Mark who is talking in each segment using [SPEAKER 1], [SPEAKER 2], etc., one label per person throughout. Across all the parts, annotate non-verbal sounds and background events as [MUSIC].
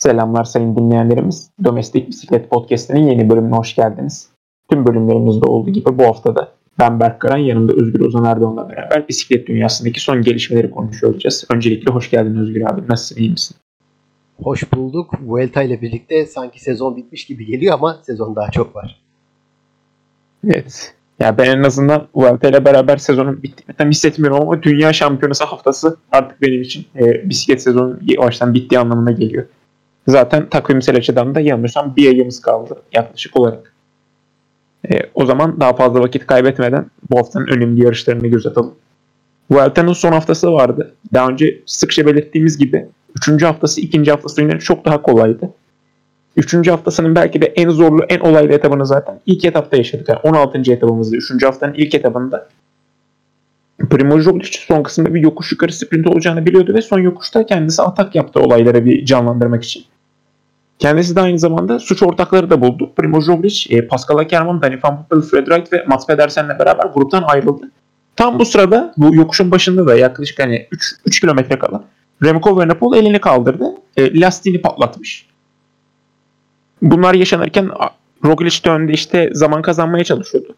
[SPEAKER 1] Selamlar sayın dinleyenlerimiz. Domestik Bisiklet Podcast'inin yeni bölümüne hoş geldiniz. Tüm bölümlerimizde olduğu gibi bu haftada ben Berk Karan, yanımda Özgür Ozan Erdoğan'la beraber bisiklet dünyasındaki son gelişmeleri konuşuyor olacağız. Öncelikle hoş geldin Özgür abi. Nasılsın, iyi misin?
[SPEAKER 2] Hoş bulduk. Vuelta ile birlikte sanki sezon bitmiş gibi geliyor ama sezon daha çok var.
[SPEAKER 1] Evet. Ya ben en azından Vuelta ile beraber sezonun bittiğini tam hissetmiyorum ama Dünya Şampiyonası haftası artık benim için e, bisiklet sezonu yavaştan bittiği anlamına geliyor. Zaten takvimsel açıdan da yanılmıyorsam bir ayımız kaldı yaklaşık olarak. E, o zaman daha fazla vakit kaybetmeden bu haftanın önemli yarışlarını göz atalım. Vuelta'nın son haftası vardı. Daha önce sıkça belirttiğimiz gibi 3. haftası 2. haftası yine çok daha kolaydı. 3. haftasının belki de en zorlu, en olaylı etabını zaten ilk etapta yaşadık. Yani 16. etabımızda, 3. haftanın ilk etabında Primoz Roglic son kısımda bir yokuş yukarı sprint olacağını biliyordu ve son yokuşta kendisi atak yaptı olayları bir canlandırmak için. Kendisi de aynı zamanda suç ortakları da buldu. Primoz Roglic, e, Pascal Ackermann, Danny Van Poppel, Fred Wright ve Mats Pedersen'le beraber gruptan ayrıldı. Tam bu sırada bu yokuşun başında da yaklaşık hani 3, 3 kilometre kala Remco Evenepoel elini kaldırdı. E, lastiğini patlatmış. Bunlar yaşanırken Roglic de önde işte zaman kazanmaya çalışıyordu.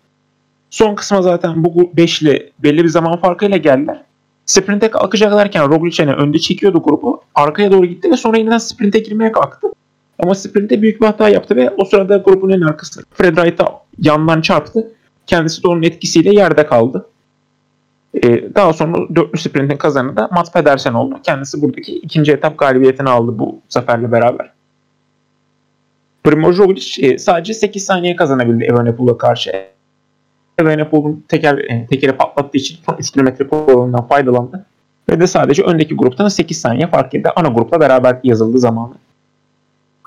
[SPEAKER 1] Son kısma zaten bu beşli belli bir zaman farkıyla geldiler. Sprinte kalkacaklarken Roglic hani önde çekiyordu grubu. Arkaya doğru gitti ve sonra yeniden sprinte girmeye kalktı. Ama sprinte büyük bir hata yaptı ve o sırada grubun en arkasında Fred Wright'a yandan çarptı. Kendisi de onun etkisiyle yerde kaldı. Ee, daha sonra dörtlü sprintin kazanı da Mats Pedersen oldu. Kendisi buradaki ikinci etap galibiyetini aldı bu zaferle beraber. Primoz Roglic e, sadece 8 saniye kazanabildi Evenepoel'a karşı. Evenepoel'un teker, e, tekeri patlattığı için son 3 km kuralından faydalandı. Ve de sadece öndeki gruptan 8 saniye fark edildi. Ana grupla beraber yazıldı zamanı.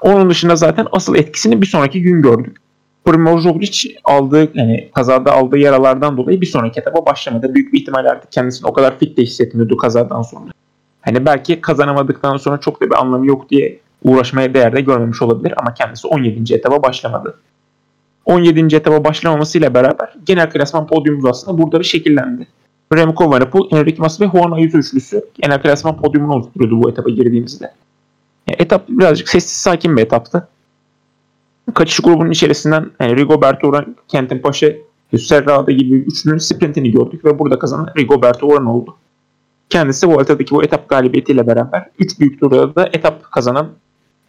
[SPEAKER 1] Onun dışında zaten asıl etkisini bir sonraki gün gördük. Primoz Roglic aldığı yani kazada aldığı yaralardan dolayı bir sonraki etaba başlamadı. Büyük bir ihtimalle artık kendisini o kadar fit de hissetmiyordu kazadan sonra. Hani belki kazanamadıktan sonra çok da bir anlamı yok diye uğraşmaya değer de görmemiş olabilir ama kendisi 17. etaba başlamadı. 17. etaba başlamamasıyla beraber genel klasman podyumumuz aslında burada bir şekillendi. Remco Evenepoel, Enrique Mas ve Juan Ayuso üçlüsü genel klasman podyumunu oluşturuyordu bu etaba girdiğimizde. Etap birazcık sessiz sakin bir etaptı. Kaçış grubunun içerisinden yani Rigoberto Uran, Kentin Paşa, Serrada gibi üçlünün sprintini gördük ve burada kazanan Rigoberto Uran oldu. Kendisi bu Vuelta'daki bu etap galibiyetiyle beraber 3 büyük turda da etap kazanan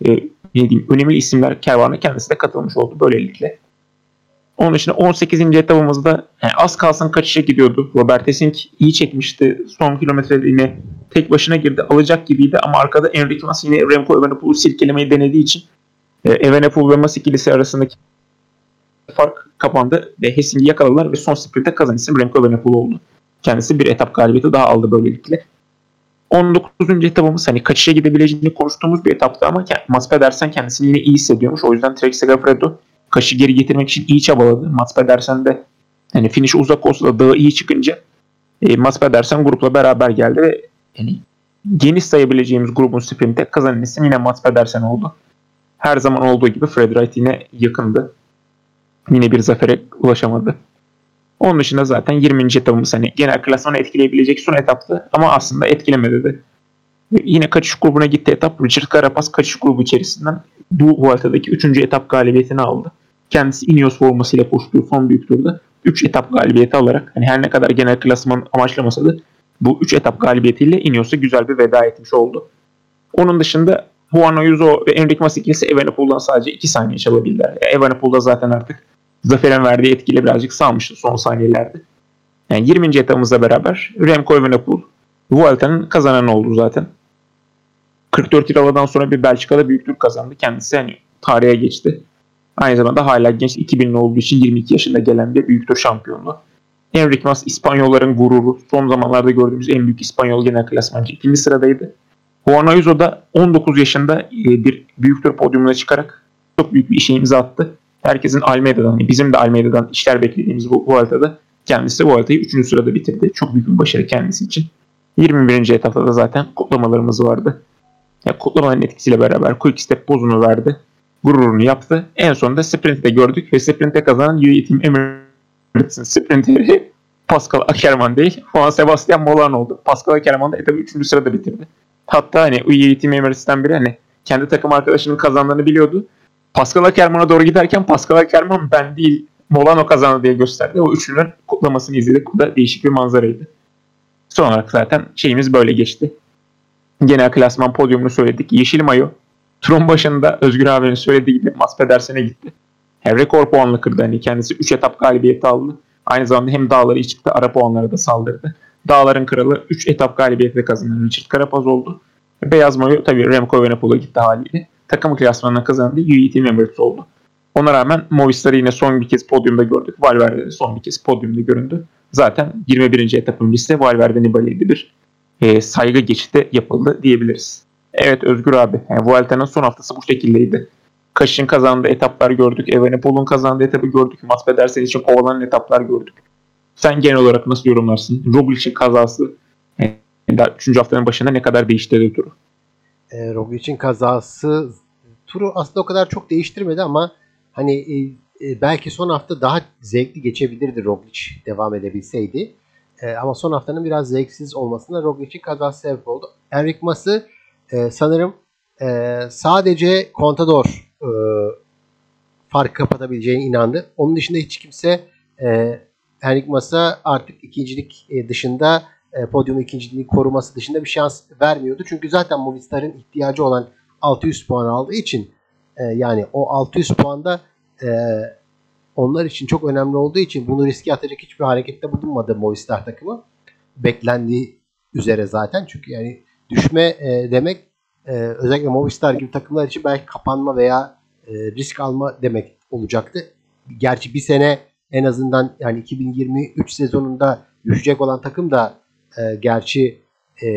[SPEAKER 1] e, ne diyeyim, önemli isimler kervanı kendisi de katılmış oldu böylelikle. Onun için 18. etapımızda yani az kalsın kaçışa gidiyordu. Robert Essink iyi çekmişti. Son kilometrede yine tek başına girdi. Alacak gibiydi ama arkada Enrique Mas yine Remco Evenepoel'u silkelemeyi denediği için e, Evenepoel ve Mas ikilisi arasındaki fark kapandı ve Hessing'i yakaladılar ve son sprinte kazan isim Remco Evenepoel oldu. Kendisi bir etap galibiyeti daha aldı böylelikle. 19. etapımız hani kaçışa gidebileceğini konuştuğumuz bir etaptı ama Mats Pedersen kendisini yine iyi hissediyormuş. O yüzden Trek Segafredo kaşı geri getirmek için iyi çabaladı. Mats Pedersen de hani finish uzak olsa da dağı iyi çıkınca e, Mats Pedersen grupla beraber geldi ve yani geniş sayabileceğimiz grubun sprinte kazanan isim yine Mats Pedersen oldu. Her zaman olduğu gibi Fred Wright yine yakındı. Yine bir zafere ulaşamadı. Onun dışında zaten 20. etapımız hani genel klasmanı etkileyebilecek son etaptı ama aslında etkilemedi de. Yine kaçış grubuna gitti etap. Richard Carapaz kaçış grubu içerisinden bu Vuelta'daki 3. etap galibiyetini aldı. Kendisi Ineos formasıyla koştuğu son büyük turda 3 etap galibiyeti alarak hani her ne kadar genel klasman amaçlamasa da bu 3 etap galibiyetiyle Ineos'a güzel bir veda etmiş oldu. Onun dışında Juan Ayuso ve Enric Mas ikilisi Evenepoel'dan sadece 2 saniye çalabildiler. Yani Evenepoel'da zaten artık zaferin verdiği etkiyle birazcık salmıştı son saniyelerde. Yani 20. etapımızla beraber Remco Evenepoel Vuelta'nın kazananı oldu zaten. 44 yıl aradan sonra bir Belçika'da büyük tur kazandı. Kendisi hani tarihe geçti. Aynı zamanda hala genç 2000'li olduğu için 22 yaşında gelen bir büyük tur şampiyonu. Enric Mas İspanyolların gururu. Son zamanlarda gördüğümüz en büyük İspanyol genel klasmancı. ikinci sıradaydı. Juan Ayuso da 19 yaşında e, bir büyük tur podyumuna çıkarak çok büyük bir işe imza attı. Herkesin Almeida'dan, bizim de Almeida'dan işler beklediğimiz bu Vuelta'da kendisi Vuelta'yı 3. sırada bitirdi. Çok büyük bir başarı kendisi için. 21. etapta da zaten kutlamalarımız vardı. Yani kutlamaların etkisiyle beraber Quick Step pozunu verdi. Gururunu yaptı. En sonunda sprint'te gördük ve sprint'te kazanan UAE Team Emirates'in sprinteri Pascal Ackermann değil. Juan Sebastian Molan oldu. Pascal Ackermann da etabı 3. sırada bitirdi. Hatta hani UAE Team Emirates'ten biri hani kendi takım arkadaşının kazandığını biliyordu. Pascal Ackermann'a doğru giderken Pascal Ackermann ben değil Molano kazandı diye gösterdi. O üçlünün kutlamasını izledik. Bu da değişik bir manzaraydı. Son olarak zaten şeyimiz böyle geçti. Genel klasman podyumunu söyledik. Yeşil mayo. Turun başında Özgür abinin söylediği gibi Mas Pedersen'e gitti. Hem rekor puanlı kırdı. Hani kendisi 3 etap galibiyeti aldı. Aynı zamanda hem dağları çıktı ara puanlara da saldırdı. Dağların kralı 3 etap galibiyeti kazanan Richard Carapaz oldu. Beyaz mayo tabii Remco Evenepoel'a gitti haliyle. Takım klasmanına kazandı. UET Members oldu. Ona rağmen Movistar'ı yine son bir kez podyumda gördük. Valverde son bir kez podyumda göründü. Zaten 21. etapın liste Valverde Nibali'ydi bir e, saygı geçidi yapıldı diyebiliriz. Evet Özgür abi. Yani Vuelta'nın son haftası bu şekildeydi. Kaş'ın kazandığı etaplar gördük. Evenepoel'un kazandığı etapı gördük. Mats Pedersen için kovalanan etaplar gördük. Sen genel olarak nasıl yorumlarsın? Roglic'in kazası yani daha 3. haftanın başında ne kadar değiştirdi turu?
[SPEAKER 2] E, Roglic'in kazası turu aslında o kadar çok değiştirmedi ama hani e, e, belki son hafta daha zevkli geçebilirdi Roglic devam edebilseydi. E, ama son haftanın biraz zevksiz olmasına Roglic'in kazası sebep oldu. Enric Mas'ı e, sanırım e, sadece Contador e, fark kapatabileceğine inandı. Onun dışında hiç kimse e, Henrik Masa artık ikincilik e, dışında e, podyum ikinciliği koruması dışında bir şans vermiyordu. Çünkü zaten Movistar'ın ihtiyacı olan 600 puan aldığı için e, yani o 600 puanda e, onlar için çok önemli olduğu için bunu riske atacak hiçbir harekette bulunmadı Movistar takımı. Beklendiği üzere zaten. Çünkü yani düşme e, demek e, özellikle Movistar gibi takımlar için belki kapanma veya e, risk alma demek olacaktı. Gerçi bir sene en azından yani 2023 sezonunda düşecek olan takım da e, gerçi e,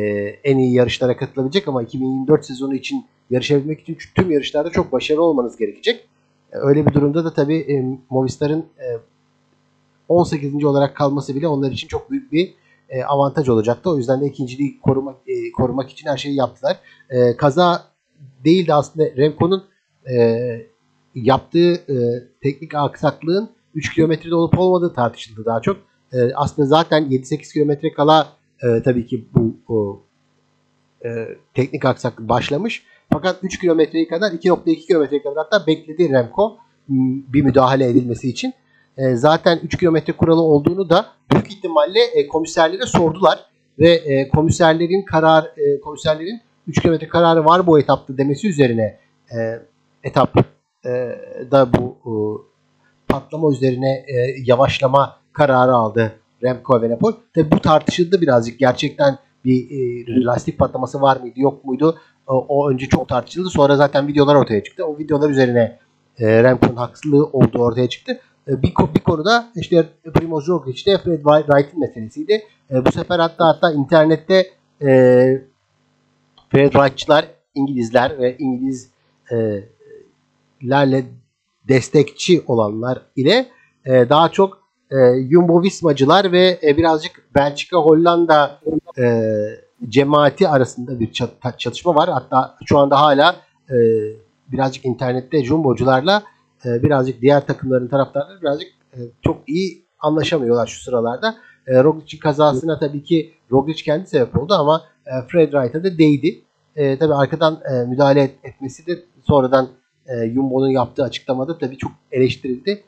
[SPEAKER 2] en iyi yarışlara katılabilecek ama 2024 sezonu için yarışabilmek için tüm yarışlarda çok başarılı olmanız gerekecek. E, öyle bir durumda da tabii e, Movistar'ın e, 18. olarak kalması bile onlar için çok büyük bir e, avantaj olacaktı. O yüzden de ikinciliği korumak e, korumak için her şeyi yaptılar. E, kaza değil de aslında Remco'nun e, yaptığı e, teknik aksaklığın 3 kilometrede olup olmadığı tartışıldı daha çok. E, aslında zaten 7-8 kilometre kala e, tabii ki bu o, e, teknik aksaklık başlamış. Fakat 3 kilometreyi kadar 2.2 kilometre kadar hatta bekledi Remco bir müdahale edilmesi için. E, zaten 3 kilometre kuralı olduğunu da büyük ihtimalle e, komiserlere sordular ve e, komiserlerin karar komiserlerin 3 kilometre kararı var bu etapta demesi üzerine etap da bu patlama üzerine yavaşlama kararı aldı Remco Evenepoel. Tabi bu tartışıldı birazcık. Gerçekten bir e, lastik patlaması var mıydı yok muydu? O, önce çok tartışıldı. Sonra zaten videolar ortaya çıktı. O videolar üzerine Remco'nun haksızlığı olduğu ortaya çıktı. E, bir, bir konuda işte Primoz Roglic'te Fred Wright'in meselesiydi. E, bu sefer hatta hatta internette e, Fred Wright'çılar İngilizler ve İngilizlerle destekçi olanlar ile e, daha çok e, Jumbo Vismacılar ve e, birazcık Belçika Hollanda e, cemaati arasında bir çatışma var. Hatta şu anda hala e, birazcık internette Jumbo'cularla e, birazcık diğer takımların taraftarları birazcık e, çok iyi anlaşamıyorlar şu sıralarda. E, Roglic'in kazasına tabii ki Roglic kendi sebep oldu ama e, Fred Wright'a da değdi. E, tabii arkadan müdahale et, etmesi de sonradan e, Jumbo'nun yaptığı açıklamada tabii çok eleştirildi.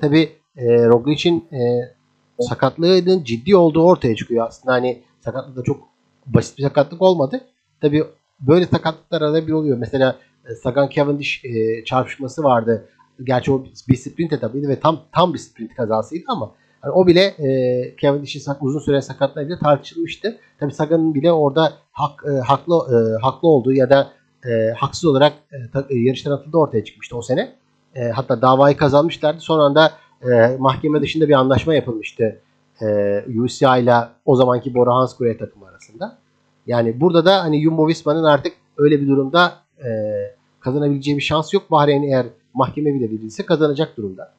[SPEAKER 2] Tabii e, Roglic'in e, sakatlığının ciddi olduğu ortaya çıkıyor. Aslında hani sakatlık da çok basit bir sakatlık olmadı. Tabii böyle sakatlıklar arada bir oluyor. Mesela Sagan Cavendish çarpışması vardı. Gerçi o bir sprint etabıydı ve tam tam bir sprint kazasıydı ama yani o bile e, Cavendish'in uzun süre sakatlığı tartışılmıştı. Tabii Sagan'ın bile orada hak, e, haklı e, haklı olduğu ya da e, haksız olarak e, ta, e, ortaya çıkmıştı o sene. E, hatta davayı kazanmışlardı. Son anda e, mahkeme dışında bir anlaşma yapılmıştı e, UCI ile o zamanki Bora Hansgrohe takımı arasında. Yani burada da hani Jumbo Visma'nın artık öyle bir durumda e, kazanabileceği bir şans yok. Bahreyn eğer mahkeme bile verilse kazanacak durumda.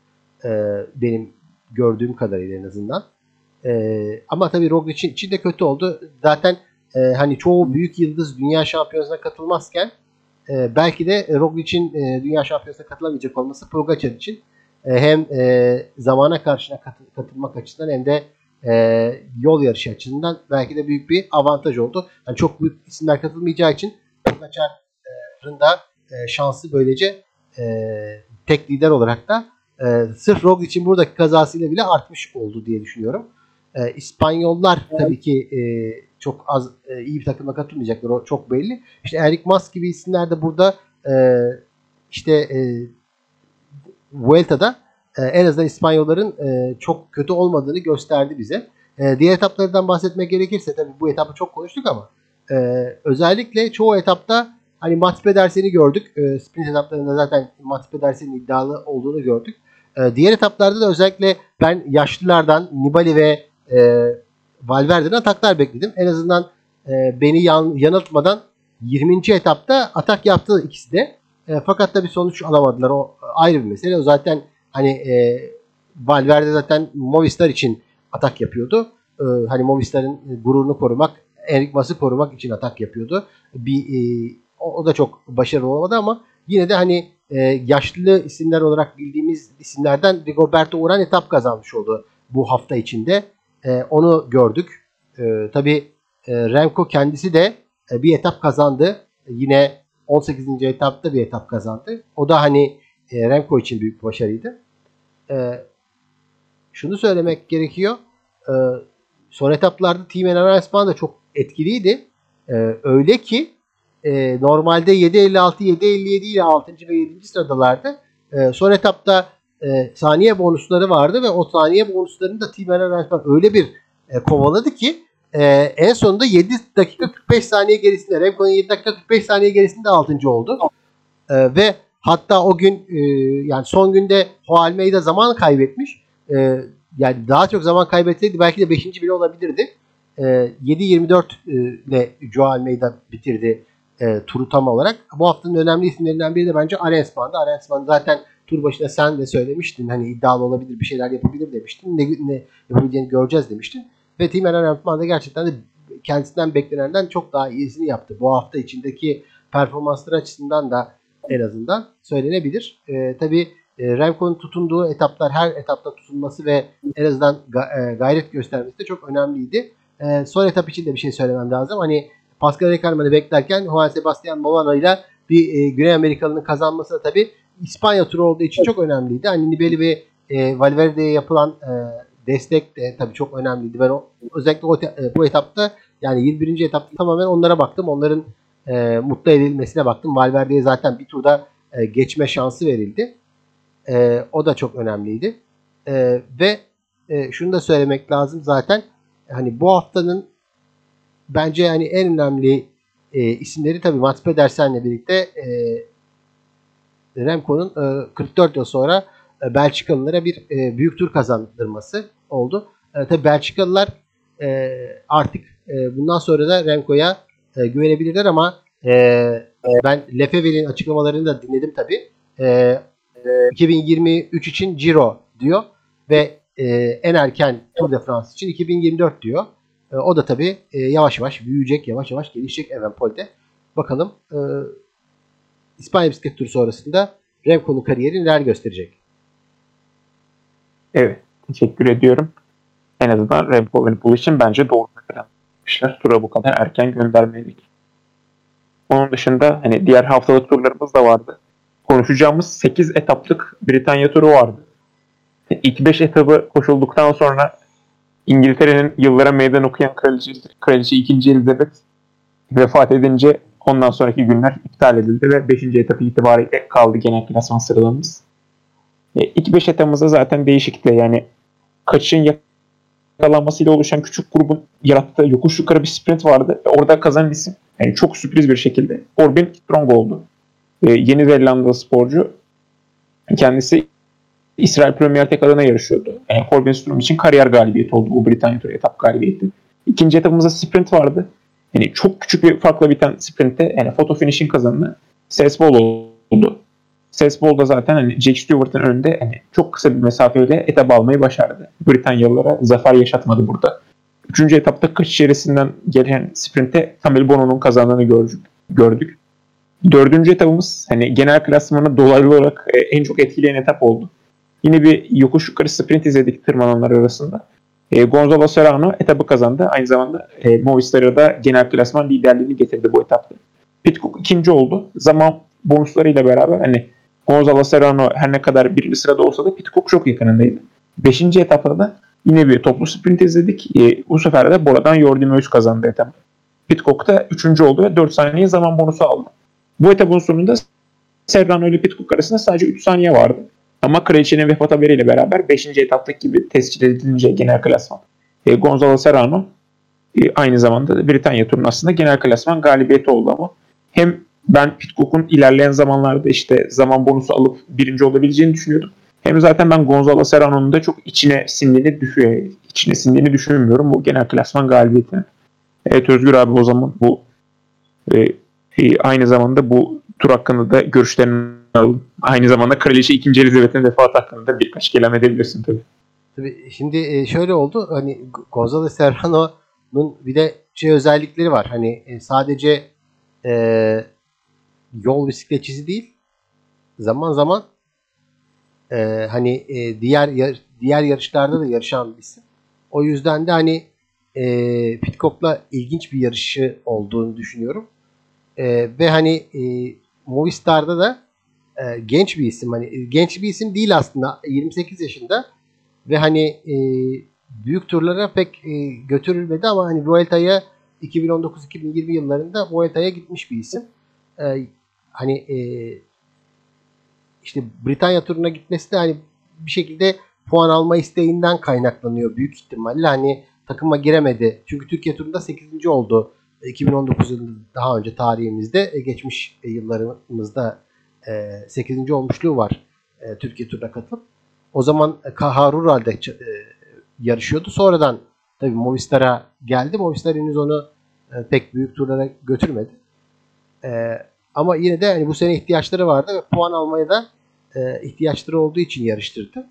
[SPEAKER 2] E, benim gördüğüm kadarıyla en azından. E, ama tabii Roglic için de kötü oldu. Zaten e, hani çoğu büyük yıldız dünya şampiyonasına katılmazken e, belki de Roglic'in e, dünya şampiyonasına katılamayacak olması Pogacar için e, hem e, zamana karşına katı, katılmak açısından hem de e, yol yarışı açısından belki de büyük bir avantaj oldu. Yani çok büyük isimler katılmayacağı için Pogacar'ın da e, şansı böylece e, tek lider olarak da e, sırf Roglic için buradaki kazasıyla bile artmış oldu diye düşünüyorum. E, İspanyollar tabii ki e, çok az e, iyi bir takıma katılmayacaklar. O çok belli. İşte Eric Mas gibi isimler de burada e, işte e, Vuelta'da e, en azından İspanyolların e, çok kötü olmadığını gösterdi bize. E, diğer etaplardan bahsetmek gerekirse tabii bu etapı çok konuştuk ama e, özellikle çoğu etapta hani Mats Pedersen'i gördük. E, sprint etaplarında zaten Mats Pedersen'in iddialı olduğunu gördük. E, diğer etaplarda da özellikle ben yaşlılardan Nibali ve e, Valverde'den ataklar bekledim. En azından e, beni yan, yanıltmadan 20. etapta atak yaptı ikisi de. E, fakat da bir sonuç alamadılar. O ayrı bir mesele. O zaten hani e, Valverde zaten Movistar için atak yapıyordu. E, hani Movistar'ın gururunu korumak, Enric Mas'ı korumak için atak yapıyordu. Bir e, o, o da çok başarılı olmadı ama yine de hani e, yaşlı isimler olarak bildiğimiz isimlerden Rigoberto Uran etap kazanmış oldu bu hafta içinde. E, onu gördük. E, Tabi e, Remco kendisi de e, bir etap kazandı. Yine 18. etapta bir etap kazandı. O da hani e, Remco için büyük bir başarıydı. E, şunu söylemek gerekiyor. E, son etaplarda Team Enhancement da çok etkiliydi. E, öyle ki e, normalde 7.56, 7.57 ile 6. ve 7. sıradalardı. E, son etapta e, saniye bonusları vardı ve o saniye bonuslarını da Team Enhancement öyle bir e, kovaladı ki e, en sonunda 7 dakika 45 saniye gerisinde Remco'nun 7 dakika 45 saniye gerisinde 6. oldu. E, ve hatta o gün e, yani son günde Ho Almeida zaman kaybetmiş. E, yani daha çok zaman kaybetseydi belki de 5. bile olabilirdi. E, 7-24 e, ile Joe Almeida bitirdi e, turu tam olarak. Bu haftanın önemli isimlerinden biri de bence Arensman'dı. Arensman zaten tur başında sen de söylemiştin. Hani iddialı olabilir bir şeyler yapabilir demiştin. Ne, ne yapabileceğini göreceğiz demiştin. Ve Tim Arensman da gerçekten de kendisinden beklenenden çok daha iyisini yaptı. Bu hafta içindeki performansları açısından da en azından söylenebilir. E, tabii e, Remco'nun tutunduğu etaplar her etapta tutunması ve en azından e, gayret göstermesi de çok önemliydi. E, son etap için de bir şey söylemem lazım. Hani Pascal Recalman'ı beklerken Juan Sebastian Molano ile bir e, Güney Amerikalı'nın kazanması da tabii İspanya turu olduğu için çok önemliydi. Hani Nibali ve e, Valverde'ye yapılan e, destek de tabii çok önemliydi. Ben o, özellikle o, e, bu etapta yani 21. etapta tamamen onlara baktım. Onların e, mutlu edilmesine baktım. Valverde'ye zaten bir turda e, geçme şansı verildi. E, o da çok önemliydi. E, ve e, şunu da söylemek lazım zaten hani bu haftanın bence hani en önemli e, isimleri tabii Mats Pedersen'le birlikte e, Remco'nun e, 44 yıl sonra e, Belçikalılara bir e, büyük tur kazandırması oldu. E, tabii Belçikalılar e, artık e, bundan sonra da Remco'ya e, güvenebilirler ama e, ben Lefebvre'nin açıklamalarını da dinledim tabii. E, 2023 için Giro diyor ve e, en erken Tour de France için 2024 diyor. E, o da tabii e, yavaş yavaş büyüyecek, yavaş yavaş gelişecek Evenpol'de. Bakalım e, İspanya bisiklet turu sonrasında Remco'nun kariyeri neler gösterecek?
[SPEAKER 1] Evet. Teşekkür ediyorum. En azından Remco Evenepoel için bence doğru bir yapmışlar. Tura bu kadar erken göndermelik. Onun dışında hani diğer haftalık turlarımız da vardı. Konuşacağımız 8 etaplık Britanya turu vardı. İlk 5 etabı koşulduktan sonra İngiltere'nin yıllara meydan okuyan kraliçe, kraliçe 2. Elizabeth vefat edince ondan sonraki günler iptal edildi ve 5. etap itibariyle kaldı genel klasman sıralamamız. E, ilk 5 etapımızda zaten değişikti. Yani kaçışın yakalanmasıyla oluşan küçük grubun yarattığı yokuş yukarı bir sprint vardı. Ve orada kazanan isim yani çok sürpriz bir şekilde Orbin Strong oldu. E, Yeni Zelanda sporcu. Kendisi İsrail Premier Tek adına yarışıyordu. Yani Corbin Sturm için kariyer galibiyeti oldu bu Britanya Turu etap galibiyeti. İkinci etapımızda sprint vardı. Yani çok küçük bir farkla biten sprintte yani foto finishing kazanını Sesbol oldu. Sesbol da zaten hani Jake Stewart'ın önünde hani çok kısa bir mesafeyle etap almayı başardı. Britanyalılara zafer yaşatmadı burada. Üçüncü etapta kaç içerisinden gelen sprintte Camille Bono'nun kazandığını gördük. gördük. Dördüncü etapımız hani genel klasmanı dolaylı olarak e, en çok etkileyen etap oldu. Yine bir yokuş yukarı sprint izledik tırmananlar arasında. E, Gonzalo Serrano etabı kazandı. Aynı zamanda e, Movistar'a da genel klasman liderliğini getirdi bu etapta. Pitcock ikinci oldu. Zaman bonuslarıyla beraber hani Gonzalo Serrano her ne kadar birinci sırada olsa da Pitcock çok yakınındaydı. Beşinci etapta da yine bir toplu sprint izledik. E, bu sefer de Bora'dan Jordi Meus kazandı etap. Pitcock da üçüncü oldu ve 4 saniye zaman bonusu aldı. Bu etapın sonunda Serrano ile Pitcock arasında sadece 3 saniye vardı. Ama Kraliçe'nin vefat haberiyle beraber 5. etaptaki gibi tescil edilince genel klasman. E, Gonzalo Serrano e, aynı zamanda Britanya turunun aslında genel klasman galibiyeti oldu ama hem ben Pitcock'un ilerleyen zamanlarda işte zaman bonusu alıp birinci olabileceğini düşünüyordum. Hem zaten ben Gonzalo Serrano'nun da çok içine sindiğini, düşüyor, içine sindiğini düşünmüyorum bu genel klasman galibiyetine. Evet Özgür abi o zaman bu e, e, aynı zamanda bu tur hakkında da görüşlerini. Aynı zamanda Kraliçe 2. Elizabeth'in vefat hakkında da birkaç kelam edebilirsin tabii.
[SPEAKER 2] Tabii şimdi e, şöyle oldu hani Gonzalo Serrano'nun bir de şey özellikleri var. Hani e, sadece e, yol bisikletçisi değil zaman zaman e, hani e, diğer diğer yarışlarda da yarışan bir isim. O yüzden de hani e, Pitcock'la ilginç bir yarışı olduğunu düşünüyorum. E, ve hani e, Movistar'da da e, genç bir isim. Hani e, genç bir isim değil aslında. 28 yaşında ve hani e, büyük turlara pek e, götürülmedi ama hani Vuelta'ya 2019-2020 yıllarında Vuelta'ya gitmiş bir isim. E, hani e, işte Britanya turuna gitmesi de hani bir şekilde puan alma isteğinden kaynaklanıyor büyük ihtimalle. Hani takıma giremedi. Çünkü Türkiye turunda 8. oldu. 2019 yılında daha önce tarihimizde e, geçmiş yıllarımızda 8. E, olmuşluğu var e, Türkiye turuna katılıp. O zaman Kaharural'de yarışıyordu. Sonradan tabii Movistar'a geldi. Movistar henüz onu pek büyük turlara götürmedi. Ama yine de hani bu sene ihtiyaçları vardı ve puan almaya da ihtiyaçları olduğu için yarıştırdı.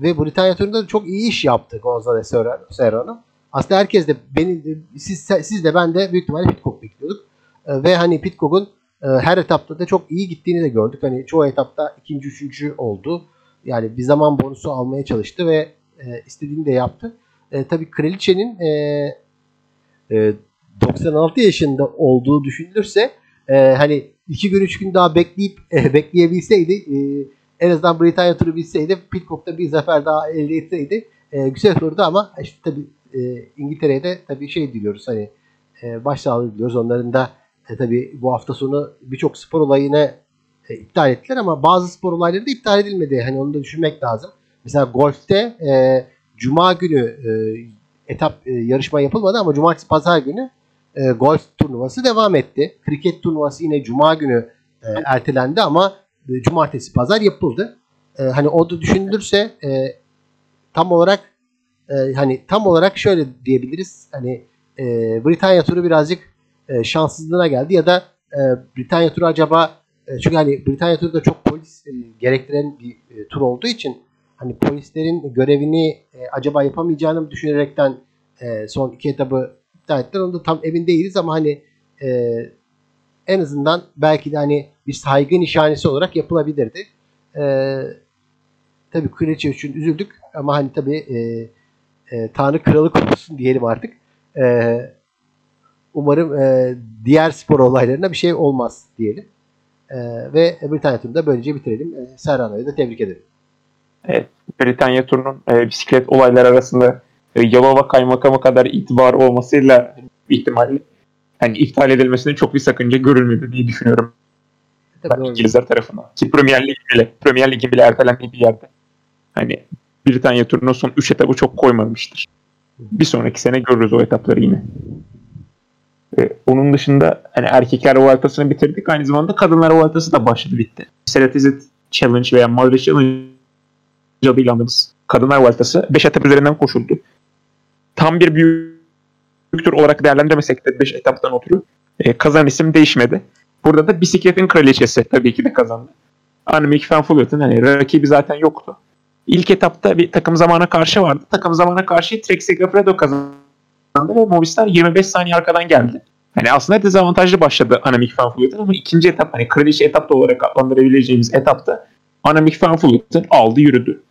[SPEAKER 2] Ve Britanya turunda çok iyi iş yaptı Gonzalo Serrano. Aslında herkes de beni siz siz de ben de büyük ihtimalle Pitcock bekliyorduk. E, ve hani Pitcock'un e, her etapta da çok iyi gittiğini de gördük. Hani çoğu etapta ikinci, üçüncü oldu. Yani bir zaman bonusu almaya çalıştı ve e, istediğini de yaptı. E, tabii Kraliçe'nin e, e, 96 yaşında olduğu düşünülürse e, hani iki gün üç gün daha bekleyip e, [LAUGHS] bekleyebilseydi e, en azından Britanya turu bilseydi Pitcock'ta bir zafer daha elde etseydi e, güzel olurdu ama işte tabii e, İngiltere'ye de tabii şey diliyoruz hani e, başsağlığı diliyoruz. Onların da e, tabii bu hafta sonu birçok spor olayını e, iptal ettiler ama bazı spor olayları da iptal edilmedi. Hani onu da düşünmek lazım. Mesela golfte e, Cuma günü e, etap e, yarışma yapılmadı ama Cumartesi Pazar günü e, golf turnuvası devam etti. Kriket turnuvası yine Cuma günü e, ertelendi ama e, Cumartesi Pazar yapıldı. E, hani o da düşünülürse e, tam olarak e, hani tam olarak şöyle diyebiliriz. Hani e, Britanya turu birazcık e, şanssızlığına geldi ya da e, Britanya turu acaba e, çünkü hani Britanya turu da çok polis e, gerektiren bir e, tur olduğu için hani polislerin görevini e, acaba yapamayacağını düşünerekten e, son iki etabı iptal ettiler. Onu tam emin değiliz ama hani e, en azından belki de hani bir saygı nişanesi olarak yapılabilirdi. E, tabii Kraliçe için üzüldük ama hani tabii e, e, Tanrı kralı korusun diyelim artık. E, umarım e, diğer spor olaylarına bir şey olmaz diyelim. E, ve Britanya turunu da böylece bitirelim. E, Serrano'yu da tebrik ederim.
[SPEAKER 1] Evet, Britanya turunun e, bisiklet olayları arasında e, Yalova kaymakamı kadar itibar olmasıyla ihtimalle hani iptal edilmesinde çok bir sakınca görülmedi diye düşünüyorum. Tabii ben İngilizler tarafından. Ki Premier Lig bile, Premier Lig'in bile ertelendiği bir yerde. Hani Britanya turunun son 3 etabı çok koymamıştır. Bir sonraki sene görürüz o etapları yine. Ee, onun dışında hani erkekler Vueltası'nı bitirdik. Aynı zamanda kadınlar Vueltası da başladı bitti. Seratizit Challenge veya Madrid Challenge adıyla andığımız kadınlar Vueltası 5 etap üzerinden koşuldu. Tam bir büyük tur olarak değerlendirmesek de 5 etaptan ötürü e, kazan isim değişmedi. Burada da bisikletin kraliçesi tabii ki de kazandı. Annemiek van Vleuten hani rakibi zaten yoktu. İlk etapta bir takım zamana karşı vardı. Takım zamana karşı Trek Segafredo kazandı ve Movistar 25 saniye arkadan geldi. Hani aslında dezavantajlı başladı Annemiek van Vleuten ama ikinci etap hani kraliçe etapta olarak adlandırabileceğimiz etapta Annemiek van aldı yürüdü.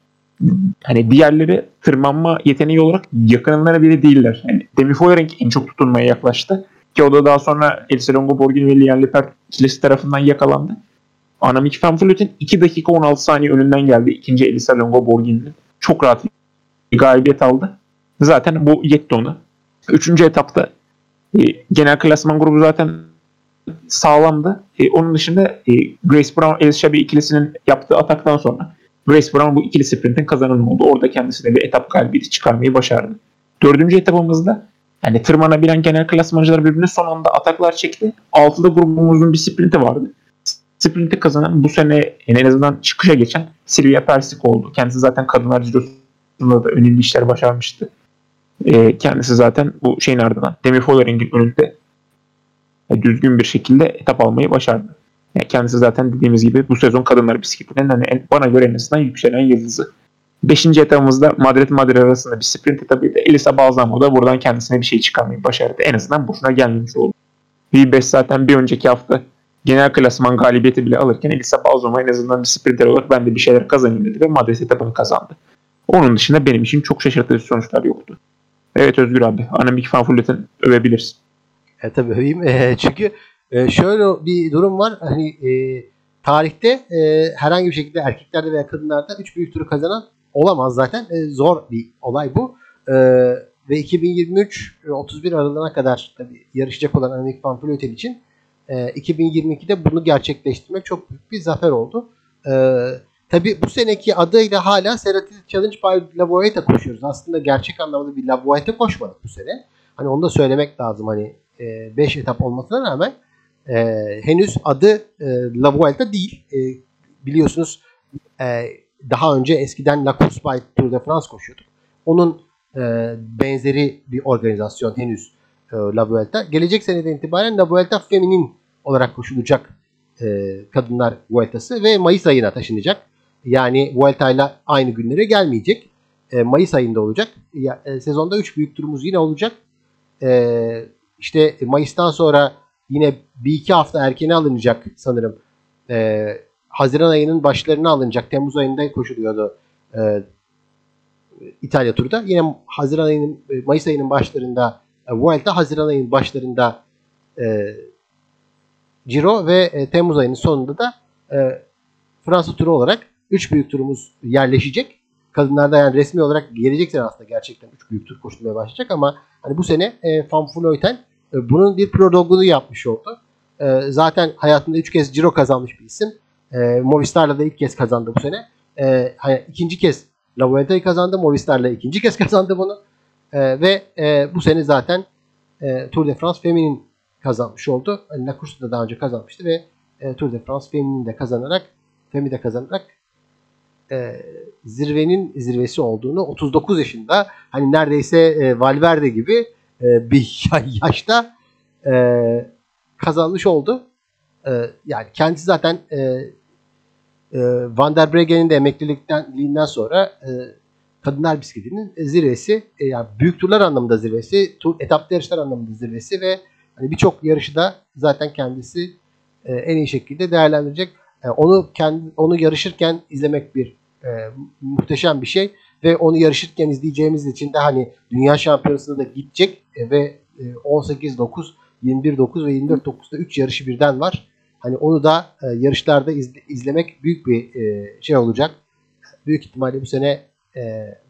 [SPEAKER 1] Hani diğerleri tırmanma yeteneği olarak yakınlara bile değiller. Yani Demi Follering en çok tutunmaya yaklaştı. Ki o da daha sonra Elisa Longo Borghini ve Lian Lippert ikilisi tarafından yakalandı. Annemiek van Vleuten 2 dakika 16 saniye önünden geldi ikinci Elisa Longo Borghini'nin. Çok rahat bir galibiyet aldı. Zaten bu yetti ona. Üçüncü etapta e, genel klasman grubu zaten sağlamdı. E, onun dışında e, Grace Brown, Alice Shabi ikilisinin yaptığı ataktan sonra Grace Brown bu ikili sprintin kazananı oldu. Orada kendisi de bir etap galibiyeti çıkarmayı başardı. Dördüncü etapımızda yani tırmanabilen genel klasmancılar birbirine son anda ataklar çekti. Altıda grubumuzun bir sprinti vardı. Sprinti kazanan bu sene en azından çıkışa geçen Silvia Persik oldu. Kendisi zaten kadınlar cirosunda da önemli işler başarmıştı. E, kendisi zaten bu şeyin ardından Demi Follering'in önünde e, düzgün bir şekilde etap almayı başardı. Yani kendisi zaten dediğimiz gibi bu sezon kadınlar bisikletinin hani bana göre en azından yükselen yıldızı. Beşinci etapımızda Madrid Madrid arasında bir sprint etabıydı. Elisa Balsamo da buradan kendisine bir şey çıkarmayı başardı. En azından boşuna gelmemiş oldu. V5 zaten bir önceki hafta genel klasman galibiyeti bile alırken Elisa Balsamo en azından bir sprinter olarak ben de bir şeyler kazanayım dedi ve Madrid etabını kazandı. Onun dışında benim için çok şaşırtıcı sonuçlar yoktu. Evet Özgür abi. Anamik Van Fullet'in övebilirsin.
[SPEAKER 2] E tabii öveyim. E, çünkü e, şöyle bir durum var. Hani e, tarihte e, herhangi bir şekilde erkeklerde veya kadınlarda 3 büyük turu kazanan olamaz zaten. E, zor bir olay bu. E, ve 2023 31 Aralık'a kadar tabii yarışacak olan Annemiek van Vleuten için e, 2022'de bunu gerçekleştirmek çok büyük bir zafer oldu. E, tabii bu seneki adıyla hala Serratil Challenge by La Vuelta koşuyoruz. Aslında gerçek anlamda bir La Vuelta koşmadık bu sene. Hani onu da söylemek lazım. Hani 5 e, etap olmasına rağmen e, henüz adı e, La Vuelta değil. E, biliyorsunuz e, daha önce eskiden La Course by Tour de France koşuyorduk. Onun e, benzeri bir organizasyon henüz e, La Vuelta. Gelecek seneden itibaren La Vuelta Feminin olarak koşulacak e, kadınlar Vuelta'sı ve Mayıs ayına taşınacak. Yani Vuelta ile aynı günlere gelmeyecek. E, Mayıs ayında olacak. Ya, e, sezonda 3 büyük turumuz yine olacak. E, işte Mayıs'tan sonra yine bir iki hafta erkene alınacak sanırım. E, Haziran ayının başlarına alınacak. Temmuz ayında koşuluyordu e, İtalya turda. Yine Haziran ayının e, Mayıs ayının başlarında e, Vuelta, Haziran ayının başlarında e, Giro ve e, Temmuz ayının sonunda da e, Fransa turu olarak 3 büyük turumuz yerleşecek. Kadınlarda yani resmi olarak gelecek sene aslında gerçekten 3 büyük tur koşulmaya başlayacak ama hani bu sene e, Van e, bunun bir prologunu yapmış oldu. E, zaten hayatında 3 kez Giro kazanmış bir isim. E, Movistar'la da ilk kez kazandı bu sene. E, hani ikinci kez La Vuelta'yı kazandı. Movistar'la ikinci kez kazandı bunu. E, ve e, bu sene zaten e, Tour de France Feminin kazanmış oldu. Yani La Course'da daha önce kazanmıştı ve e, Tour de France Feminin de kazanarak Femi de kazanarak e, zirvenin zirvesi olduğunu 39 yaşında hani neredeyse e, Valverde gibi e, bir [LAUGHS] yaşta e, kazanmış oldu. E, yani kendisi zaten e, e, Van der Bregen'in de emeklilikten sonra e, kadınlar bisikletinin zirvesi e, yani büyük turlar anlamında zirvesi, tur, etaplı yarışlar anlamında zirvesi ve hani birçok yarışı da zaten kendisi e, en iyi şekilde değerlendirecek. E, onu kendi onu yarışırken izlemek bir e, muhteşem bir şey ve onu yarışırken izleyeceğimiz için de hani dünya şampiyonasına da gidecek e, ve e, 18-9, 21-9 ve 24-9'da 3 yarışı birden var. Hani onu da e, yarışlarda izle, izlemek büyük bir e, şey olacak. Büyük ihtimalle bu sene e,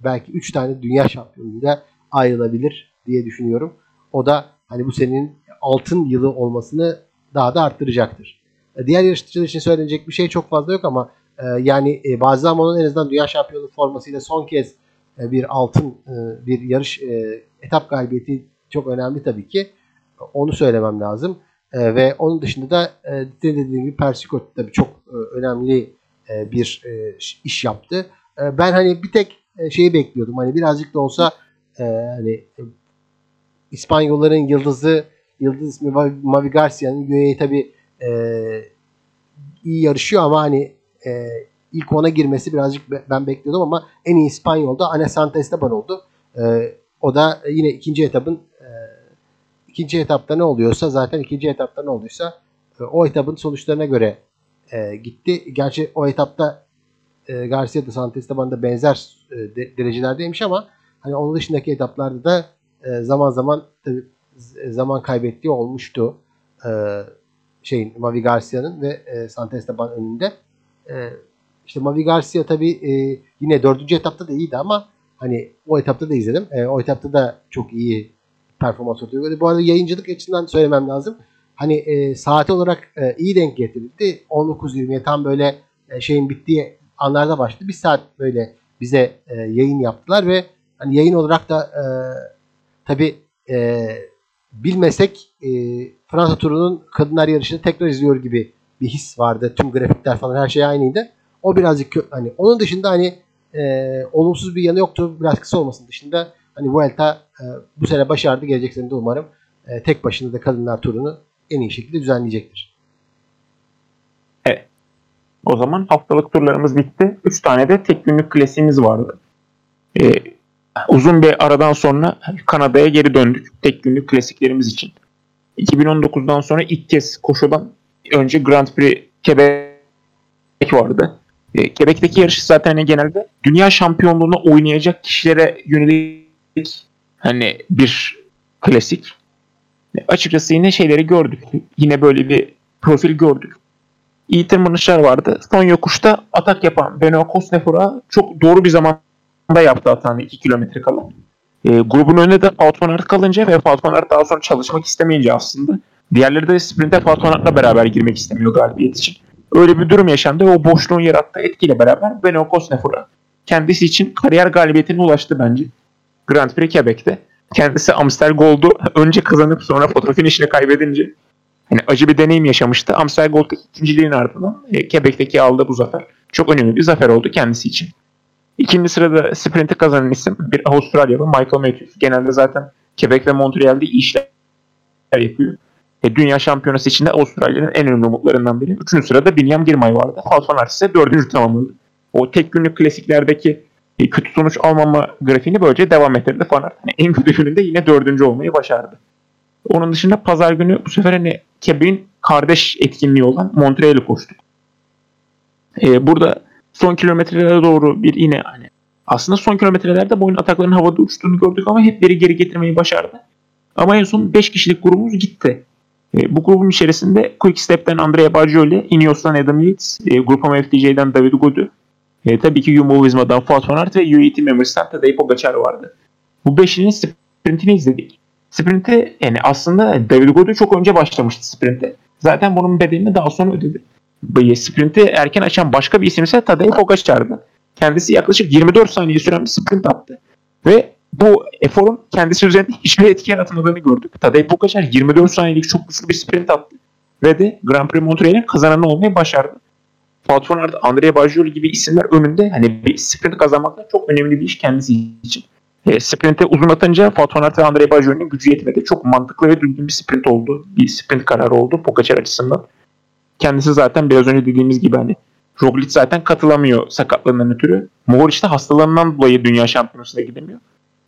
[SPEAKER 2] belki 3 tane dünya şampiyonluğuyla ayrılabilir diye düşünüyorum. O da hani bu senenin altın yılı olmasını daha da arttıracaktır. E, diğer yarışçılar için söylenecek bir şey çok fazla yok ama e, yani e, Bazzamo'nun en azından dünya şampiyonu formasıyla son kez e, bir altın e, bir yarış e, etap galibiyeti çok önemli tabii ki. Onu söylemem lazım. Ve onun dışında da dediğim gibi Persikot tabii çok önemli bir iş yaptı. Ben hani bir tek e, şeyi bekliyordum. Hani birazcık da olsa hani İspanyolların yıldızı Yıldız ismi Mavi Garcia'nın UAE tabii iyi yarışıyor ama hani e, ilk ona girmesi birazcık ben bekliyordum ama en iyi İspanyol'da Ane Santesteban oldu. E, o da yine ikinci etapın e, ikinci etapta ne oluyorsa zaten ikinci etapta ne olduysa e, o etapın sonuçlarına göre e, gitti. Gerçi o etapta e, Garcia da Santesteban da benzer e, de, derecelerdeymiş ama hani onun dışındaki etaplarda da e, zaman zaman tabii zaman kaybettiği olmuştu. E, şeyin Mavi Garcia'nın ve e, Santa Esteban önünde. E, işte Mavi Garcia tabii e, yine dördüncü etapta da iyiydi ama hani o etapta da izledim. E, o etapta da çok iyi performans ortaya Bu arada yayıncılık açısından söylemem lazım. Hani e, saati olarak e, iyi denk getirildi. 19.20'ye tam böyle e, şeyin bittiği anlarda başladı. Bir saat böyle bize e, yayın yaptılar ve hani yayın olarak da e, tabi e, bilmesek e, Fransa turunun kadınlar yarışını tekrar izliyor gibi bir his vardı. Tüm grafikler falan her şey aynıydı. O birazcık hani onun dışında hani e, olumsuz bir yanı yoktu. Biraz kısa olmasının dışında hani Vuelta e, bu sene başardı. Gelecek sene de umarım e, tek başına da kadınlar turunu en iyi şekilde düzenleyecektir.
[SPEAKER 1] Evet. O zaman haftalık turlarımız bitti. 3 tane de tek günlük klasiğimiz vardı. Ee, uzun bir aradan sonra Kanada'ya geri döndük tek günlük klasiklerimiz için. 2019'dan sonra ilk kez koşudan önce Grand Prix Quebec vardı. E, Quebec'teki yarış zaten hani genelde dünya şampiyonluğunu oynayacak kişilere yönelik hani bir klasik. E, açıkçası yine şeyleri gördük. Yine böyle bir profil gördük. İyi tırmanışlar vardı. Son yokuşta atak yapan Benoît Cosnefora çok doğru bir zamanda yaptı atağını 2 kilometre kala. E, grubun önünde de Wout kalınca ve Wout daha sonra çalışmak istemeyince aslında diğerleri de sprinte Wout beraber girmek istemiyor galibiyet için. Öyle bir durum yaşandı ve o boşluğun yarattığı etkiyle beraber Benoît Cosnefora kendisi için kariyer galibiyetine ulaştı bence. Grand Prix Quebec'te. Kendisi Amstel Gold'u önce kazanıp sonra foto finişini kaybedince hani acı bir deneyim yaşamıştı. Amstel Gold'daki ikinciliğin ardından e, Quebec'teki aldığı bu zafer çok önemli bir zafer oldu kendisi için. İkinci sırada sprinti kazanan isim bir Avustralyalı Michael Matthews. Genelde zaten Quebec ve Montreal'de iyi işler yapıyor. E, dünya şampiyonası içinde Avustralya'nın en önemli umutlarından biri. Üçüncü sırada Binyam Girmay vardı. Halfanart ise dördüncü tamamladı. O tek günlük klasiklerdeki e, kötü sonuç almama grafiğini böylece devam ettirdi Fanart. Hani en kötü gününde yine dördüncü olmayı başardı. Onun dışında pazar günü bu sefer hani Quebec'in kardeş etkinliği olan Montreal'i koştuk. Ee, burada son kilometrelere doğru bir yine hani aslında son kilometrelerde boyun ataklarının havada uçtuğunu gördük ama hep biri geri getirmeyi başardı. Ama en son 5 kişilik grubumuz gitti. E, bu grubun içerisinde Quick Step'ten Andrea Baggioli, Ineos'tan Adam Yates, e, Grupama FDJ'den David Godu, e, tabii ki Jumbo Visma'dan Fuat van Aert ve UAE Members'tan Tadej Pogacar vardı. Bu beşinin sprintini izledik. Sprinte yani aslında David Godu çok önce başlamıştı sprinte. Zaten bunun bedelini daha sonra ödedi. Sprinti erken açan başka bir isim ise Tadej Pogacar'dı. Kendisi yaklaşık 24 saniye süren bir sprint attı. Ve bu eforun kendisi üzerinde [LAUGHS] hiçbir etki yaratmadığını gördük. Tadej Pogacar 24 saniyelik çok güçlü bir sprint attı. Ve de Grand Prix Montreal'in kazananı olmayı başardı. Aert, Andrea Bajoli gibi isimler önünde hani bir sprint kazanmak da çok önemli bir iş kendisi için. E, sprinte uzun atınca Aert ve Andrea Bajoli'nin gücü yetmedi. Çok mantıklı ve düzgün bir sprint oldu. Bir sprint kararı oldu Pogacar açısından. Kendisi zaten biraz önce dediğimiz gibi hani Roglic zaten katılamıyor sakatlığından ötürü. Mohoric de hastalığından dolayı dünya şampiyonasına gidemiyor.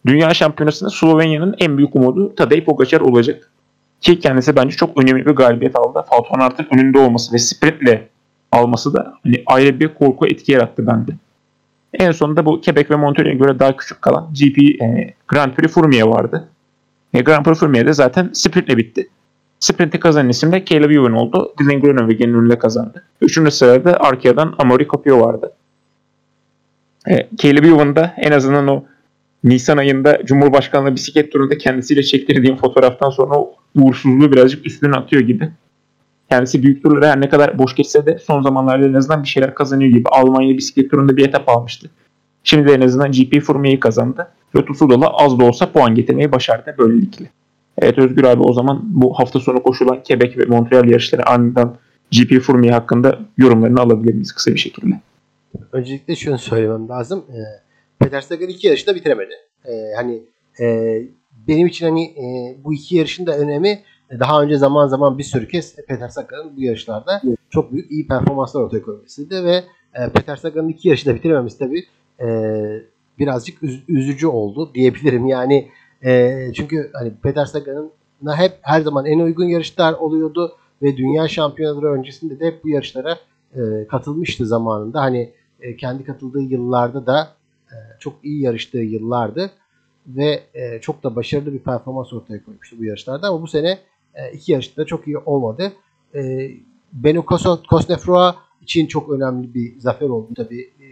[SPEAKER 1] Dünya şampiyonasında Slovenya'nın en büyük umudu Tadej Pogacar olacak. Ki kendisi bence çok önemli bir galibiyet aldı. Van Aert'ın önünde olması ve sprintle alması da hani ayrı bir korku etki yarattı bende. En sonunda bu Quebec ve Montreal'e göre daha küçük kalan GP e, Grand Prix Fourmier vardı. E, Grand Prix Fourmier'de zaten sprintle bitti. Sprinti kazanan isim de Caleb Ewan oldu. Dylan Groeneweg'in önünde kazandı. Üçüncü sırada Arkea'dan Amaury Capio vardı. E, Caleb Ewan da en azından o Nisan ayında Cumhurbaşkanlığı bisiklet turunda kendisiyle çektirdiğim fotoğraftan sonra uğursuzluğu birazcık üstüne atıyor gibi. Kendisi büyük turlara her ne kadar boş geçse de son zamanlarda en azından bir şeyler kazanıyor gibi. Almanya bisiklet turunda bir etap almıştı. Şimdi de en azından GP Formüle'yi kazandı. Lotus Tsunoda az da olsa puan getirmeyi başardı böylelikle. Evet Özgür abi o zaman bu hafta sonu koşulan Quebec ve Montreal yarışları aniden GP Formüle hakkında yorumlarını alabilir miyiz kısa bir şekilde?
[SPEAKER 2] Öncelikle şunu söylemem lazım. Ee, Peter Sagan iki yarışı da bitiremedi. Ee, hani e, benim için hani e, bu iki yarışın da önemi daha önce zaman zaman bir sürü kez Peter Sagan'ın bu yarışlarda çok büyük iyi performanslar ortaya koymasıydı ve e, Peter Sagan'ın iki yarışı da bitirememesi tabii e, birazcık üz- üzücü oldu diyebilirim. Yani e, çünkü hani Peter Sagan'ın hep her zaman en uygun yarışlar oluyordu ve dünya şampiyonaları öncesinde de hep bu yarışlara e, katılmıştı zamanında. Hani e, kendi katıldığı yıllarda da e, çok iyi yarıştığı yıllardı. ve e, çok da başarılı bir performans ortaya koymuştu bu yarışlarda ama bu sene e, iki yarışta çok iyi olmadı. E, Beno Cosnefroy için çok önemli bir zafer oldu tabii. E,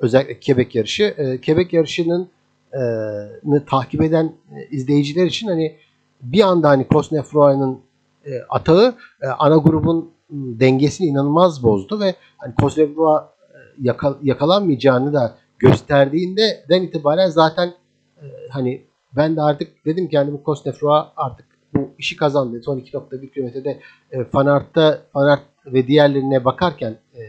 [SPEAKER 2] özellikle Quebec yarışı. E, Quebec yarışının e, takip eden e, izleyiciler için hani bir anda hani Cosnefroy'un e, atağı e, ana grubun dengesini inanılmaz bozdu ve hani Cosnefroy yakal, yakalanmayacağını da gösterdiğinde den itibaren zaten e, hani ben de artık dedim ki yani bu Cosnefroy artık bu işi kazandı. Son 2.1 kilometrede e, Fanart'ta Fanart ve diğerlerine bakarken e,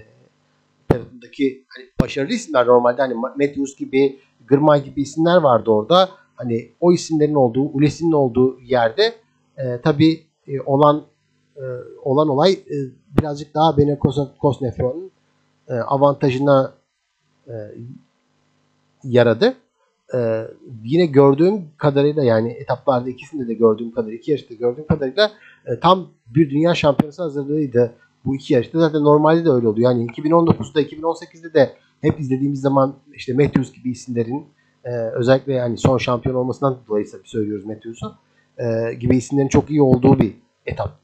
[SPEAKER 2] hani başarılı isimler normalde hani Matthews gibi Gırmay gibi isimler vardı orada. Hani o isimlerin olduğu, Ules'in olduğu yerde e, tabi e, olan e, olan olay e, birazcık daha Bene Kosnefron'un e, avantajına e, yaradı. Ee, yine gördüğüm kadarıyla yani etaplarda ikisinde de gördüğüm kadarıyla iki yarışta gördüğüm kadarıyla e, tam bir dünya şampiyonası hazırlığıydı bu iki yarışta. Zaten normalde de öyle oluyor. Yani 2019'da 2018'de de hep izlediğimiz zaman işte Matthews gibi isimlerin e, özellikle yani son şampiyon olmasından dolayı söylüyoruz Matthews'u e, gibi isimlerin çok iyi olduğu bir etap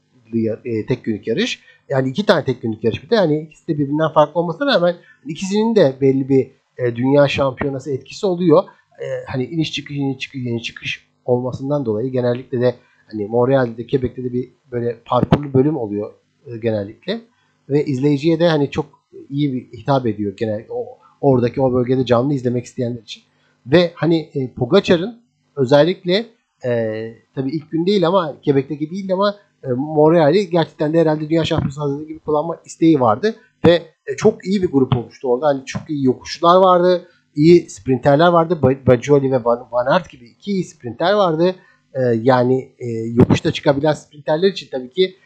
[SPEAKER 2] e, tek günlük yarış. Yani iki tane tek günlük yarış bir de yani ikisi de birbirinden farklı olmasına rağmen ikisinin de belli bir e, dünya şampiyonası etkisi oluyor. E, hani iniş çıkış iniş çıkış iniş çıkış olmasından dolayı genellikle de hani Montreal'de Quebec'te de bir böyle parkurlu bölüm oluyor e, genellikle ve izleyiciye de hani çok iyi bir hitap ediyor genellikle o oradaki o bölgede canlı izlemek isteyenler için. Ve hani e, Pogacar'ın özellikle e, tabii ilk gün değil ama Quebec'teki değil ama e, Montreal'i gerçekten de herhalde dünya şampiyonası gibi kullanma isteği vardı ve e, çok iyi bir grup olmuştu orada. Hani çok iyi yokuşlar vardı, iyi sprinterler vardı. Bajoli ve Van Aert gibi iki iyi sprinter vardı. E, yani e, yokuşta çıkabilen sprinterler için tabii ki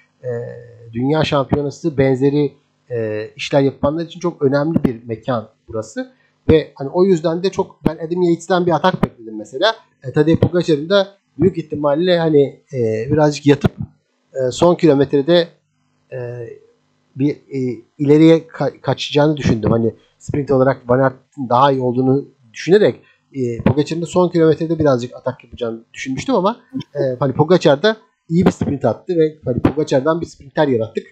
[SPEAKER 2] dünya şampiyonası benzeri işler yapanlar için çok önemli bir mekan burası. Ve hani o yüzden de çok ben Adam Yates'ten bir atak bekledim mesela. E, Tadej Pogacar'ın da büyük ihtimalle hani e, birazcık yatıp e, son kilometrede e, bir e, ileriye ka- kaçacağını düşündüm. Hani sprint olarak Van Aert'in daha iyi olduğunu düşünerek e, Pogacar'ın da son kilometrede birazcık atak yapacağını düşünmüştüm ama e, hani Pogacar da iyi bir sprint attı ve hani Pogacar'dan bir sprinter yarattık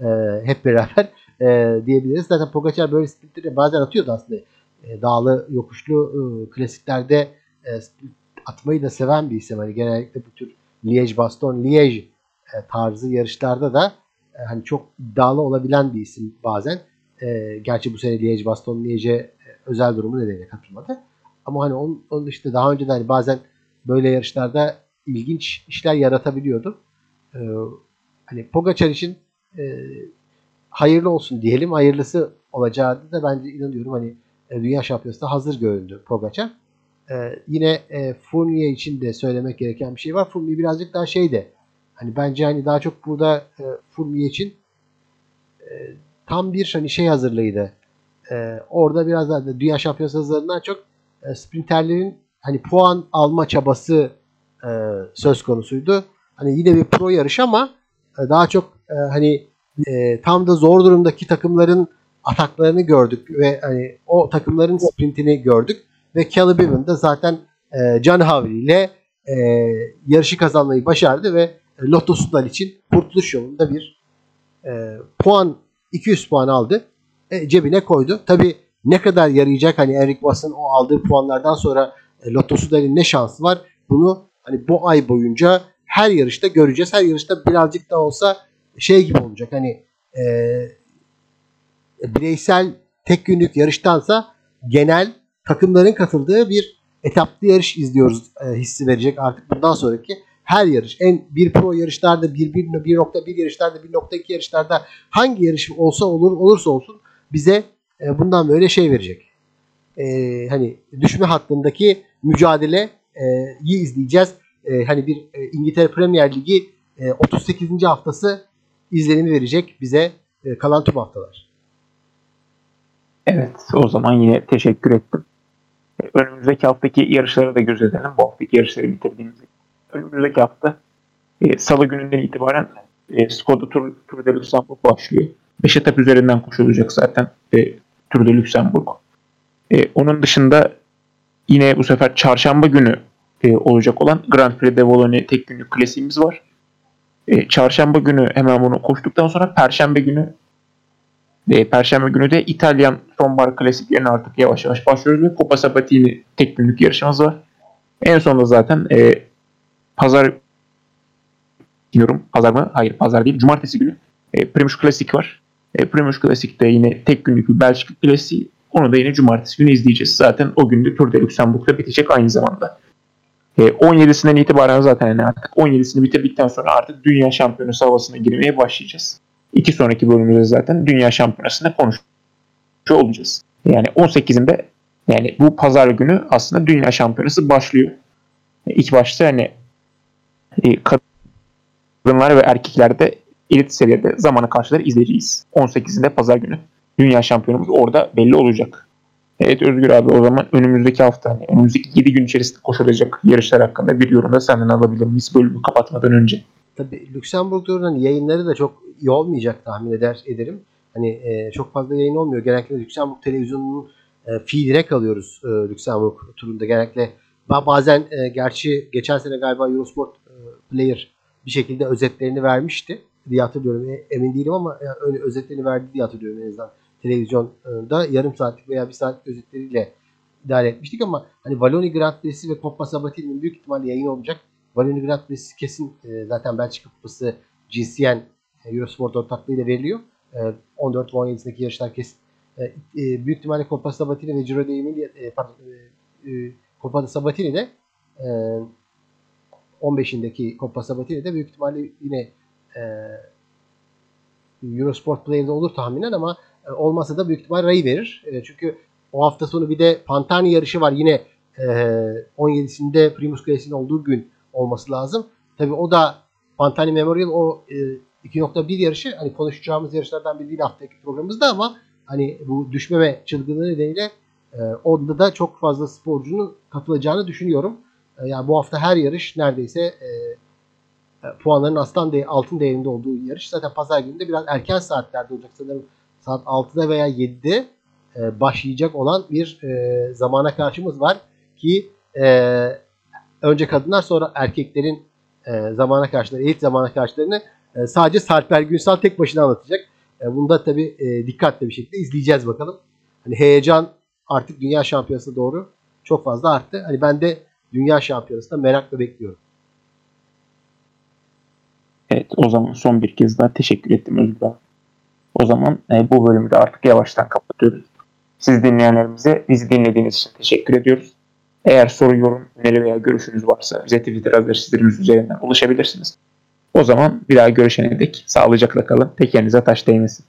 [SPEAKER 2] e, hep beraber [LAUGHS] e, diyebiliriz. Zaten Pogacar böyle sprintleri bazen atıyordu aslında. E, dağlı, yokuşlu e, klasiklerde e, atmayı da seven bir isim. Hani genellikle bu tür Liège, Baston, Liège e, tarzı yarışlarda da e, hani çok iddialı olabilen bir isim bazen. E, gerçi bu sene Liège, Baston, Liège e, özel durumu nedeniyle katılmadı. Ama hani onun, onun işte daha önce de hani bazen böyle yarışlarda ilginç işler yaratabiliyordu. E, hani Pogacar için e, hayırlı olsun diyelim. Hayırlısı olacağı da bence inanıyorum. Hani Dünya Şampiyonası'nda hazır göründü Pogacar. E, yine e, Fournier için de söylemek gereken bir şey var. Fournier birazcık daha şeyde Hani bence hani daha çok burada e, Fulmi için e, tam bir hani şey hazırlığıydı. E, orada biraz daha dünya şampiyonası hazırlığından çok e, sprinterlerin hani puan alma çabası e, söz konusuydu. Hani yine bir pro yarış ama e, daha çok e, hani e, tam da zor durumdaki takımların ataklarını gördük ve hani o takımların sprintini gördük ve Caleb Evan da zaten e, Can Havli ile e, yarışı kazanmayı başardı ve Lotto Sudal için kurtuluş yolunda bir e, puan 200 puan aldı. E, cebine koydu. Tabi ne kadar yarayacak hani Eric Wass'ın o aldığı puanlardan sonra e, Lotto Sudal'in ne şansı var? Bunu hani bu ay boyunca her yarışta göreceğiz. Her yarışta birazcık da olsa şey gibi olacak. Hani e, bireysel tek günlük yarıştansa genel takımların katıldığı bir etaplı yarış izliyoruz e, hissi verecek artık bundan sonraki her yarış en bir pro yarışlarda bir bir 1.1 yarışlarda 1.2 yarışlarda hangi yarış olsa olur olursa olsun bize e, bundan böyle şey verecek. E, hani düşme hattındaki mücadele e, iyi izleyeceğiz. E, hani bir e, İngiltere Premier Ligi e, 38. haftası izlenimi verecek bize e, kalan tüm haftalar.
[SPEAKER 1] Evet o zaman yine teşekkür ettim. E, önümüzdeki haftaki yarışlara da göz edelim. Bu haftaki yarışları bitirdiğimiz önümüzdeki hafta e, salı gününden itibaren e, Skoda Tour, Tour de Luxembourg başlıyor. 5 etap üzerinden koşulacak zaten e, Tour de Luxembourg. E, onun dışında yine bu sefer çarşamba günü e, olacak olan Grand Prix de Wallonie tek günlük klasiğimiz var. E, çarşamba günü hemen bunu koştuktan sonra perşembe günü e, perşembe günü de İtalyan sonbahar klasiklerine artık yavaş yavaş başlıyoruz ve Coppa Sabatini tek günlük yarışımız var. En sonunda zaten e, pazar diyorum. Pazar mı? Hayır pazar değil. Cumartesi günü e, Primus Klasik var. E, Primus Klasik'te yine tek günlük bir Belçika klasiği. Onu da yine cumartesi günü izleyeceğiz. Zaten o gün de Tour de Luxembourg'da bitecek aynı zamanda. E, 17'sinden itibaren zaten yani artık 17'sini bitirdikten sonra artık dünya şampiyonası havasına girmeye başlayacağız. İki sonraki bölümümüzde zaten dünya şampiyonasında konuşuyor olacağız. Yani 18'inde yani bu pazar günü aslında dünya şampiyonası başlıyor. E, ilk başta hani kadınlar ve erkeklerde elit seviyede zamana karşıları izleyeceğiz. 18'inde pazar günü dünya şampiyonumuz orada belli olacak. Evet Özgür abi o zaman önümüzdeki hafta hani önümüzdeki 7 gün içerisinde koşulacak yarışlar hakkında bir yorum da senden alabilir miyiz bölümü kapatmadan önce?
[SPEAKER 2] Tabii Lüksemburg turunun yayınları da çok iyi olmayacak tahmin eder ederim. Hani e, çok fazla yayın olmuyor. Genellikle Lüksemburg televizyonunun e, feed'ine kalıyoruz e, Lüksemburg turunda. Genellikle bazen e, gerçi geçen sene galiba Eurosport Player bir şekilde özetlerini vermişti diye hatırlıyorum. E, emin değilim ama yani öyle özetlerini verdi diye hatırlıyorum en azından televizyonda yarım saatlik veya bir saat özetleriyle idare etmiştik ama hani Valoni Grand Prix'si ve Coppa Sabatini'nin büyük ihtimalle yayın olacak. Valoni Grand Prix'si kesin e, zaten Belçika Kupası GCN e, Eurosport ortaklığıyla veriliyor. E, 14 ve 17'sindeki yarışlar kesin. E, e, büyük ihtimalle Coppa Sabatini ve Giro d'Emilia e, pardon, e, e, Coppa Sabatini de e, 15'indeki Coppa Sabatini de büyük ihtimalle yine e, Eurosport Player'de olur tahminen ama e, olmasa da büyük ihtimal Ray verir. E, çünkü o hafta sonu bir de Pantani yarışı var yine e, 17'sinde Primus Classic'in olduğu gün olması lazım. Tabi o da Pantani Memorial o e, 2.1 yarışı hani konuşacağımız yarışlardan biri değil haftaki programımızda ama hani bu düşmeme çılgınlığı nedeniyle e, onda da çok fazla sporcunun katılacağını düşünüyorum. E, yani bu hafta her yarış neredeyse e, e puanların aslan de, altın değerinde olduğu yarış. Zaten pazar günü de biraz erken saatlerde olacak sanırım saat 6'da veya 7'de e, başlayacak olan bir e, zamana karşımız var ki e, önce kadınlar sonra erkeklerin e, zamana karşıları, elit zamana karşılarını e, sadece Sarper Günsal tek başına anlatacak. E, bunu da tabii e, dikkatli bir şekilde izleyeceğiz bakalım. Hani heyecan artık dünya şampiyonasına doğru çok fazla arttı. Hani ben de dünya şampiyonasında merakla bekliyorum.
[SPEAKER 1] Evet o zaman son bir kez daha teşekkür ettim Özgür o zaman e, bu bölümü de artık yavaştan kapatıyoruz. Siz dinleyenlerimize bizi dinlediğiniz için teşekkür ediyoruz. Eğer soru, yorum, öneri veya görüşünüz varsa bize Twitter adreslerimiz üzerinden ulaşabilirsiniz. O zaman bir daha görüşene dek sağlıcakla kalın. Tekerinize taş değmesin.